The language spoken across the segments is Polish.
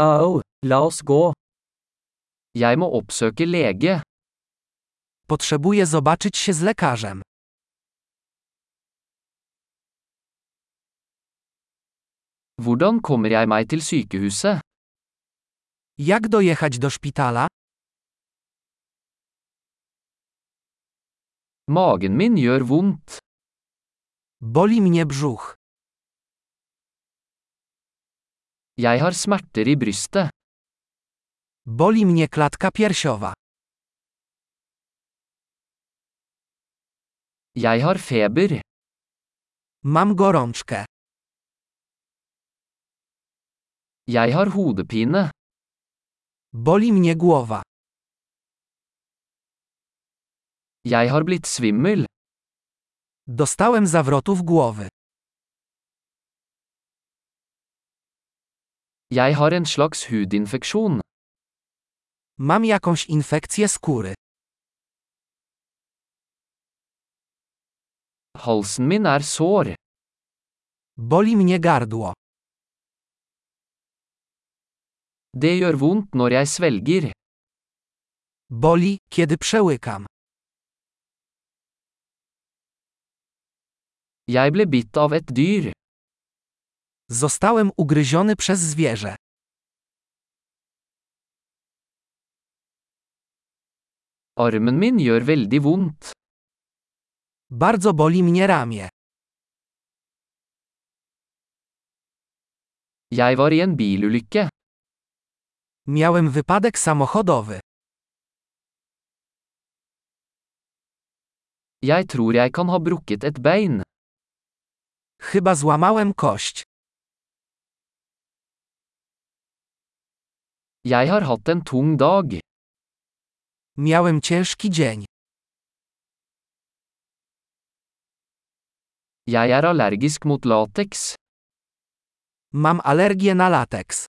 Au, la oss gå. Jeg må oppsøke lege. Potrzebuję zobaczyć się z lekarzem. Hvordan kommer jeg meg til sykehuset? Jak dojechać do szpitala? Magen min gjør vondt. Boli mnie brzuch. Jeg har smerter i brystet. Boli mnie klatka piersiowa. Jeg har feber. Mam gorączkę. Jeg har hodepine. Boli mnie głowa. Jeg har blitt svimmel. Dostałem zawrotów głowy. Jeg har en slags hudinfeksjon. Mam jakąś infekcję skóry. Halsen min er sår. Boli mnie gardło. Det gjør vondt når jeg svelger. Boli, kiedy przełykam. Jeg ble bitt av et dyr. Zostałem ugryziony przez zwierzę. Armen min gjør veldig vondt. Bardzo boli mnie ramię. Jeg var i en bilulykke. Miałem wypadek samochodowy. Jeg tror jeg kan ha brukket et bein. Chyba złamałem kość. Jeg har hatt en tung dag. Miałem ciężki dzień. Jeg er allergisk mot lateks. Mam alergię na lateks.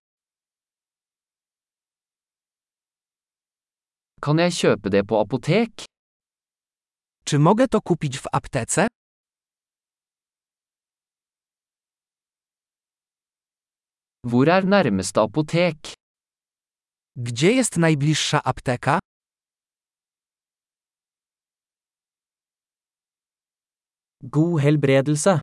Kan jeg kjøpe det på apotek? Czy mogę to kupić w aptece? Hvor er nærmeste apotek? Gdzie jest najbliższa apteka? God helbredelse.